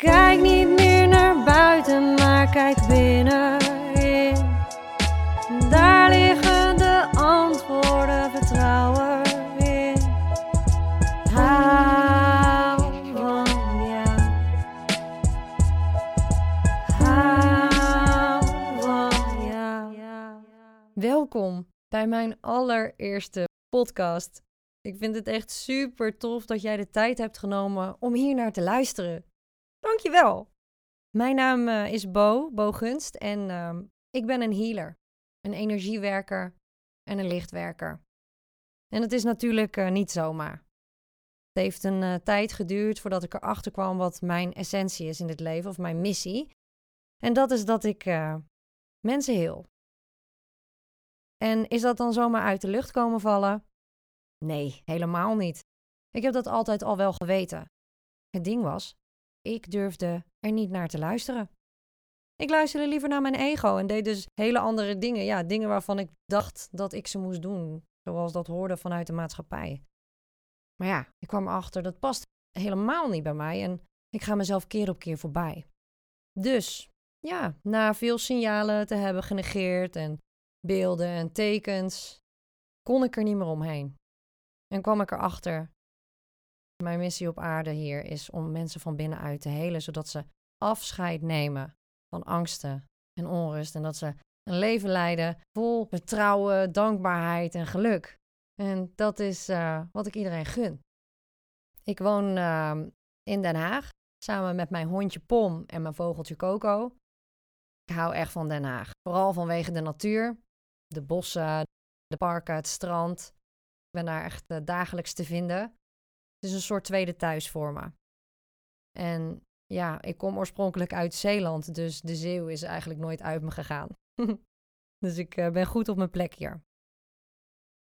Kijk niet meer naar buiten, maar kijk binnenin. Daar liggen de antwoorden, vertrouwen in. Hou van jou. Hou van jou. Welkom bij mijn allereerste podcast. Ik vind het echt super tof dat jij de tijd hebt genomen om hier naar te luisteren. Dankjewel. Mijn naam eh, is Bo, Bo Gunst en ehm, ik ben een healer, een energiewerker en een lichtwerker. En het is natuurlijk eh, niet zomaar. Het heeft een eh, tijd geduurd voordat ik erachter kwam wat mijn essentie is in het leven of mijn missie. En dat is dat ik mensen heel. En is dat dan zomaar uit de lucht komen vallen? Nee, helemaal niet. Ik heb dat altijd al wel geweten. Het ding was, ik durfde er niet naar te luisteren. Ik luisterde liever naar mijn ego en deed dus hele andere dingen. Ja, dingen waarvan ik dacht dat ik ze moest doen, zoals dat hoorde vanuit de maatschappij. Maar ja, ik kwam erachter dat past helemaal niet bij mij en ik ga mezelf keer op keer voorbij. Dus ja, na veel signalen te hebben genegeerd en beelden en tekens, kon ik er niet meer omheen. En kwam ik erachter, mijn missie op aarde hier is om mensen van binnenuit te helen, zodat ze afscheid nemen van angsten en onrust. En dat ze een leven leiden vol vertrouwen, dankbaarheid en geluk. En dat is uh, wat ik iedereen gun. Ik woon uh, in Den Haag samen met mijn hondje Pom en mijn vogeltje Coco. Ik hou echt van Den Haag. Vooral vanwege de natuur, de bossen, de parken, het strand. Ik ben daar echt uh, dagelijks te vinden. Het is een soort tweede thuis voor me. En ja, ik kom oorspronkelijk uit Zeeland, dus de Zeeuw is eigenlijk nooit uit me gegaan. dus ik uh, ben goed op mijn plek hier.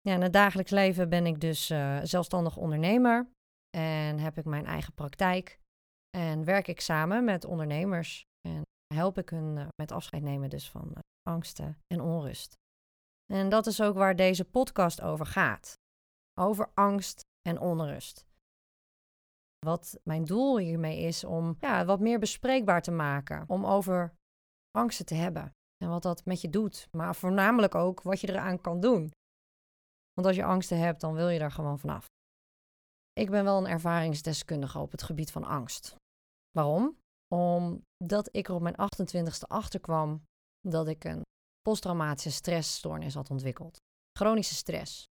Ja, in het dagelijks leven ben ik dus uh, zelfstandig ondernemer en heb ik mijn eigen praktijk. En werk ik samen met ondernemers en help ik hun uh, met afscheid nemen dus van angsten en onrust. En dat is ook waar deze podcast over gaat. Over angst en onrust. Wat mijn doel hiermee is om ja, wat meer bespreekbaar te maken. Om over angsten te hebben. En wat dat met je doet. Maar voornamelijk ook wat je eraan kan doen. Want als je angsten hebt, dan wil je daar gewoon vanaf. Ik ben wel een ervaringsdeskundige op het gebied van angst. Waarom? Omdat ik er op mijn 28ste achterkwam dat ik een posttraumatische stressstoornis had ontwikkeld. Chronische stress.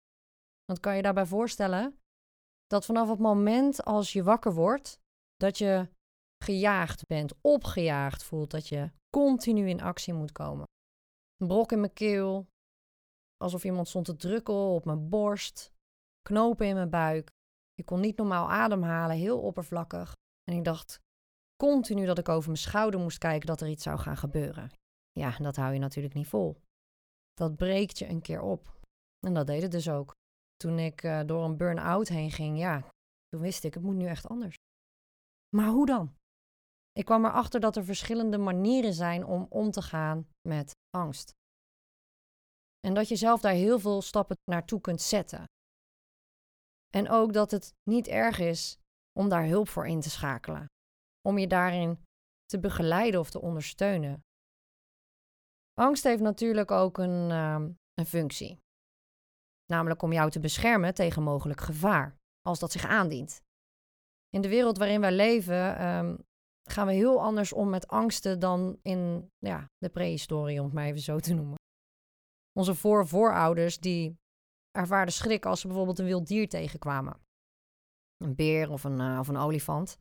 Want kan je daarbij voorstellen dat vanaf het moment als je wakker wordt, dat je gejaagd bent, opgejaagd voelt, dat je continu in actie moet komen. Een brok in mijn keel, alsof iemand stond te drukken op mijn borst, knopen in mijn buik. Ik kon niet normaal ademhalen, heel oppervlakkig. En ik dacht continu dat ik over mijn schouder moest kijken dat er iets zou gaan gebeuren. Ja, dat hou je natuurlijk niet vol. Dat breekt je een keer op. En dat deed het dus ook. Toen ik uh, door een burn-out heen ging, ja, toen wist ik, het moet nu echt anders. Maar hoe dan? Ik kwam erachter dat er verschillende manieren zijn om om te gaan met angst. En dat je zelf daar heel veel stappen naartoe kunt zetten. En ook dat het niet erg is om daar hulp voor in te schakelen. Om je daarin te begeleiden of te ondersteunen. Angst heeft natuurlijk ook een, uh, een functie. Namelijk om jou te beschermen tegen mogelijk gevaar, als dat zich aandient. In de wereld waarin wij leven um, gaan we heel anders om met angsten dan in ja, de prehistorie, om het maar even zo te noemen. Onze voorvoorouders die ervaarden schrik als ze bijvoorbeeld een wild dier tegenkwamen. Een beer of een, uh, of een olifant.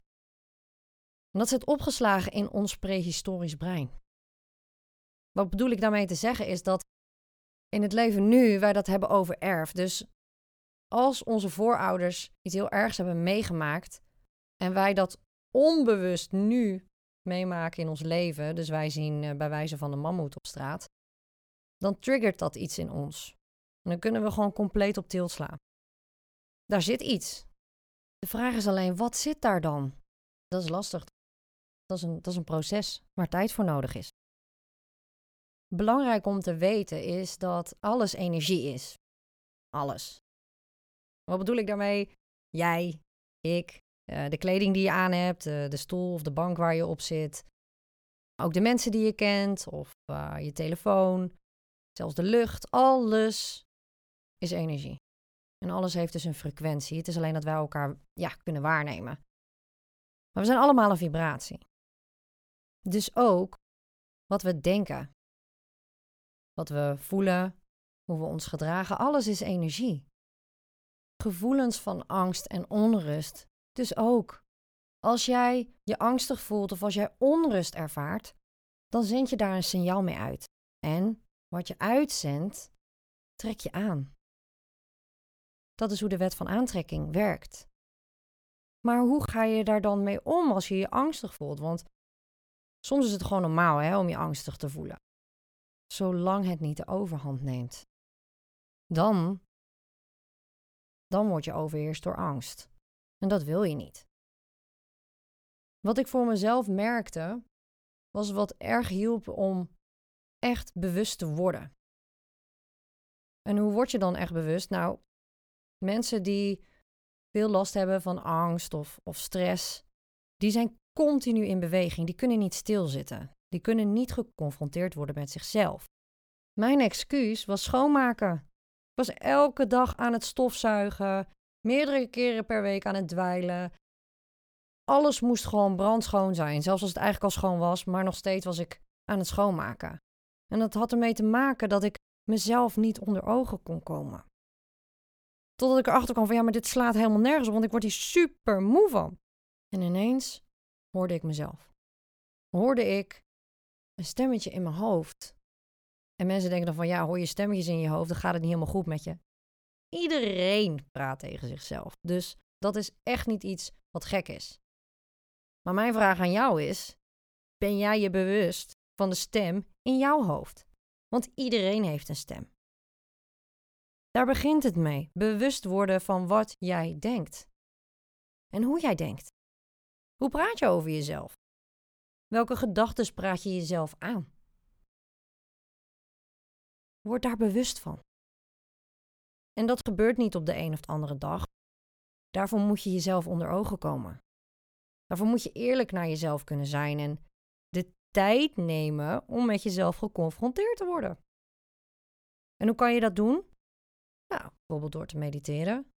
En dat zit opgeslagen in ons prehistorisch brein. Wat bedoel ik daarmee te zeggen is dat in het leven nu wij dat hebben overerfd. Dus als onze voorouders iets heel ergs hebben meegemaakt en wij dat onbewust nu meemaken in ons leven, dus wij zien uh, bij wijze van een mammoet op straat, dan triggert dat iets in ons. En dan kunnen we gewoon compleet op tilt slaan. Daar zit iets. De vraag is alleen, wat zit daar dan? Dat is lastig. Dat is een, dat is een proces waar tijd voor nodig is. Belangrijk om te weten is dat alles energie is. Alles. Wat bedoel ik daarmee? Jij, ik, Eh, de kleding die je aan hebt, eh, de stoel of de bank waar je op zit. Ook de mensen die je kent of eh, je telefoon, zelfs de lucht, alles is energie. En alles heeft dus een frequentie. Het is alleen dat wij elkaar ja, kunnen waarnemen. Maar we zijn allemaal een vibratie. Dus ook wat we denken, wat we voelen, hoe we ons gedragen, alles is energie. Gevoelens van angst en onrust, dus ook. Als jij je angstig voelt of als jij onrust ervaart, dan zend je daar een signaal mee uit. En wat je uitzendt, trek je aan. Dat is hoe de wet van aantrekking werkt. Maar hoe ga je daar dan mee om als je je angstig voelt? Want soms is het gewoon normaal hè, om je angstig te voelen. Zolang het niet de overhand neemt. Dan, dan word je overheerst door angst. En dat wil je niet. Wat ik voor mezelf merkte, was wat erg hielp om echt bewust te worden. En hoe word je dan echt bewust? Nou, mensen die veel last hebben van angst of, of stress, die zijn continu in beweging. Die kunnen niet stilzitten. Die kunnen niet geconfronteerd worden met zichzelf. Mijn excuus was schoonmaken. Ik was elke dag aan het stofzuigen, meerdere keren per week aan het dweilen. Alles moest gewoon brandschoon zijn, zelfs als het eigenlijk al schoon was, maar nog steeds was ik aan het schoonmaken. En dat had ermee te maken dat ik mezelf niet onder ogen kon komen. Totdat ik erachter kwam van ja, maar dit slaat helemaal nergens op, want ik word hier super moe van. En ineens hoorde ik mezelf. Hoorde ik een stemmetje in mijn hoofd. En mensen denken dan van ja, hoor je stemmetjes in je hoofd, dan gaat het niet helemaal goed met je. Iedereen praat tegen zichzelf. Dus dat is echt niet iets wat gek is. Maar mijn vraag aan jou is: ben jij je bewust van de stem in jouw hoofd? Want iedereen heeft een stem. Daar begint het mee. Bewust worden van wat jij denkt. En hoe jij denkt. Hoe praat je over jezelf? Welke gedachten praat je jezelf aan? Word daar bewust van. En dat gebeurt niet op de een of andere dag. Daarvoor moet je jezelf onder ogen komen. Daarvoor moet je eerlijk naar jezelf kunnen zijn en de tijd nemen om met jezelf geconfronteerd te worden. En hoe kan je dat doen? Nou, bijvoorbeeld door te mediteren,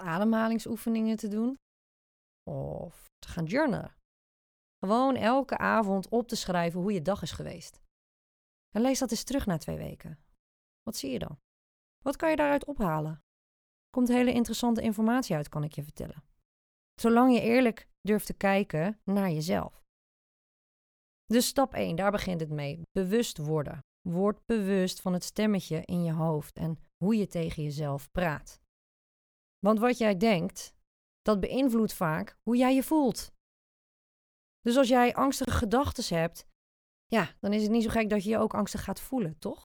ademhalingsoefeningen te doen of te gaan journalen. Gewoon elke avond op te schrijven hoe je dag is geweest. En lees dat eens terug na twee weken. Wat zie je dan? Wat kan je daaruit ophalen? Komt hele interessante informatie uit, kan ik je vertellen. Zolang je eerlijk durft te kijken naar jezelf. Dus stap 1, daar begint het mee. Bewust worden. Word bewust van het stemmetje in je hoofd en hoe je tegen jezelf praat. Want wat jij denkt, dat beïnvloedt vaak hoe jij je voelt. Dus als jij angstige gedachten hebt, ja, dan is het niet zo gek dat je je ook angstig gaat voelen, toch?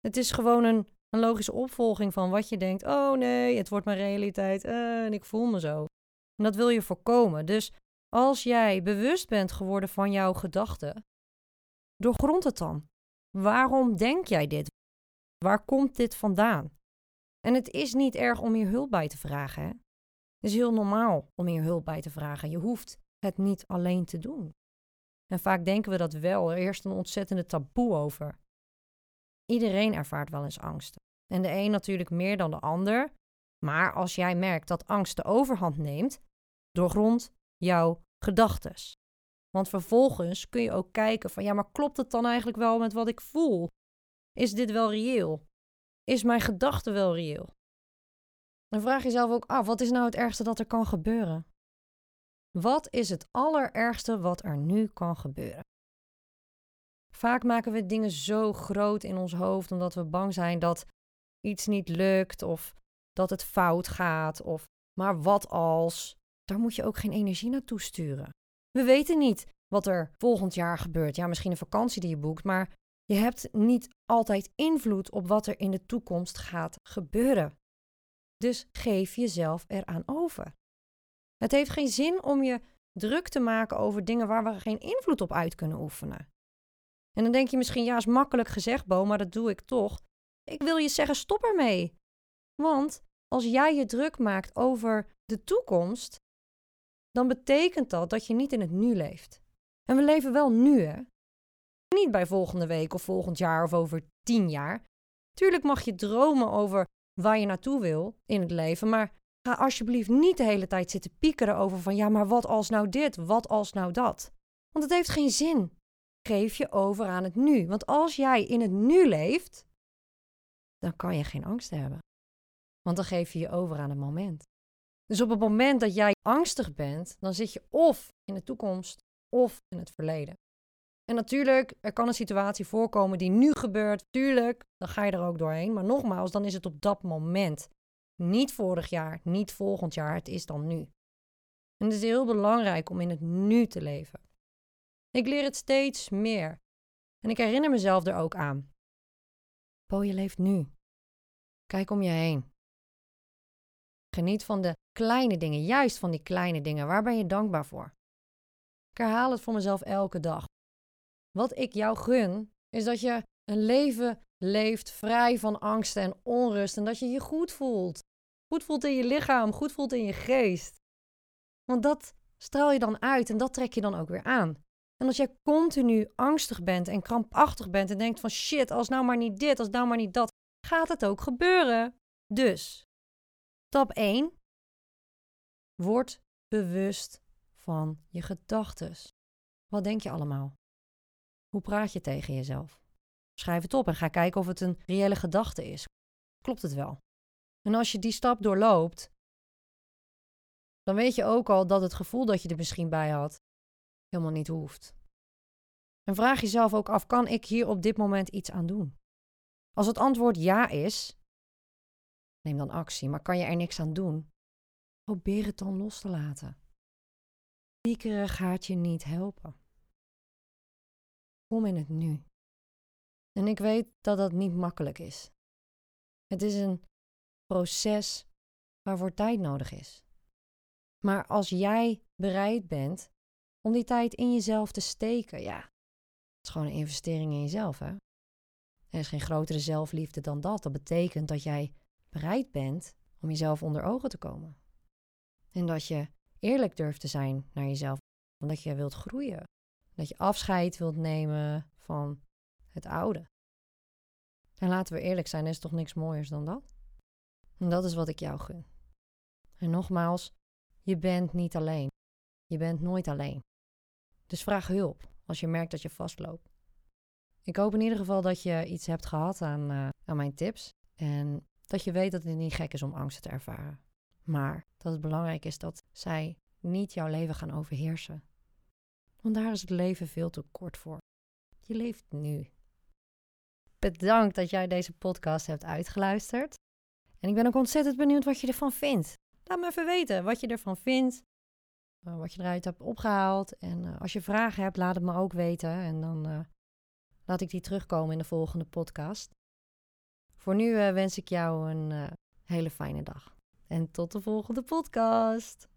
Het is gewoon een, een logische opvolging van wat je denkt: oh nee, het wordt mijn realiteit uh, en ik voel me zo. En dat wil je voorkomen. Dus als jij bewust bent geworden van jouw gedachten, doorgrond het dan. Waarom denk jij dit? Waar komt dit vandaan? En het is niet erg om hier hulp bij te vragen. Hè? Het is heel normaal om hier hulp bij te vragen. Je hoeft het niet alleen te doen. En vaak denken we dat wel. Er eerst een ontzettende taboe over. Iedereen ervaart wel eens angsten. En de een natuurlijk meer dan de ander. Maar als jij merkt dat angst de overhand neemt, doorgrond jouw gedachtes. Want vervolgens kun je ook kijken van ja, maar klopt het dan eigenlijk wel met wat ik voel? Is dit wel reëel? Is mijn gedachte wel reëel? Dan vraag jezelf ook af, wat is nou het ergste dat er kan gebeuren? Wat is het allerergste wat er nu kan gebeuren? Vaak maken we dingen zo groot in ons hoofd omdat we bang zijn dat iets niet lukt of dat het fout gaat of maar wat als. Daar moet je ook geen energie naartoe sturen. We weten niet wat er volgend jaar gebeurt. Ja, misschien een vakantie die je boekt, maar je hebt niet altijd invloed op wat er in de toekomst gaat gebeuren. Dus geef jezelf eraan over. Het heeft geen zin om je druk te maken over dingen waar we geen invloed op uit kunnen oefenen. En dan denk je misschien, ja, is makkelijk gezegd, Bo, maar dat doe ik toch. Ik wil je zeggen, stop ermee. Want als jij je druk maakt over de toekomst, dan betekent dat dat je niet in het nu leeft. En we leven wel nu, hè? Niet bij volgende week of volgend jaar of over tien jaar. Tuurlijk mag je dromen over waar je naartoe wil in het leven, maar ga alsjeblieft niet de hele tijd zitten piekeren over van ja, maar wat als nou dit, wat als nou dat. Want het heeft geen zin. Geef je over aan het nu. Want als jij in het nu leeft, dan kan je geen angst hebben. Want dan geef je je over aan het moment. Dus op het moment dat jij angstig bent, dan zit je of in de toekomst of in het verleden. En natuurlijk, er kan een situatie voorkomen die nu gebeurt. Tuurlijk, dan ga je er ook doorheen. Maar nogmaals, dan is het op dat moment. Niet vorig jaar, niet volgend jaar. Het is dan nu. En het is heel belangrijk om in het nu te leven. Ik leer het steeds meer. En ik herinner mezelf er ook aan. Po, je leeft nu. Kijk om je heen. Geniet van de kleine dingen, juist van die kleine dingen. Waar ben je dankbaar voor? Ik herhaal het voor mezelf elke dag. Wat ik jou gun, is dat je een leven leeft vrij van angsten en onrust en dat je je goed voelt. Goed voelt in je lichaam, goed voelt in je geest. Want dat straal je dan uit en dat trek je dan ook weer aan. En als jij continu angstig bent en krampachtig bent en denkt van shit, als nou maar niet dit, als nou maar niet dat, gaat het ook gebeuren. Dus, stap 1. Word bewust van je gedachten. Wat denk je allemaal? Hoe praat je tegen jezelf? Schrijf het op en ga kijken of het een reële gedachte is. Klopt het wel? En als je die stap doorloopt, dan weet je ook al dat het gevoel dat je er misschien bij had helemaal niet hoeft. En vraag jezelf ook af: kan ik hier op dit moment iets aan doen? Als het antwoord ja is, neem dan actie, maar kan je er niks aan doen? Probeer het dan los te laten. Piekeren gaat je niet helpen. Kom in het nu. En ik weet dat dat niet makkelijk is. Het is een proces waarvoor tijd nodig is. Maar als jij bereid bent om die tijd in jezelf te steken, ja, het is gewoon een investering in jezelf, hè? Er is geen grotere zelfliefde dan dat. Dat betekent dat jij bereid bent om jezelf onder ogen te komen. En dat je eerlijk durft te zijn naar jezelf, omdat je wilt groeien. Dat je afscheid wilt nemen van het oude. En laten we eerlijk zijn, er is toch niks mooiers dan dat? En dat is wat ik jou gun. En nogmaals, je bent niet alleen. Je bent nooit alleen. Dus vraag hulp als je merkt dat je vastloopt. Ik hoop in ieder geval dat je iets hebt gehad aan, uh, aan mijn tips. En dat je weet dat het niet gek is om angsten te ervaren. Maar dat het belangrijk is dat zij niet jouw leven gaan overheersen. Want daar is het leven veel te kort voor. Je leeft nu. Bedankt dat jij deze podcast hebt uitgeluisterd. En ik ben ook ontzettend benieuwd wat je ervan vindt. Laat me even weten wat je ervan vindt. Eh, wat je eruit hebt opgehaald. En uh, als je vragen hebt, laat het me ook weten. En dan uh, laat ik die terugkomen in de volgende podcast. Voor nu wens ik jou een hele fijne dag. En tot de volgende podcast.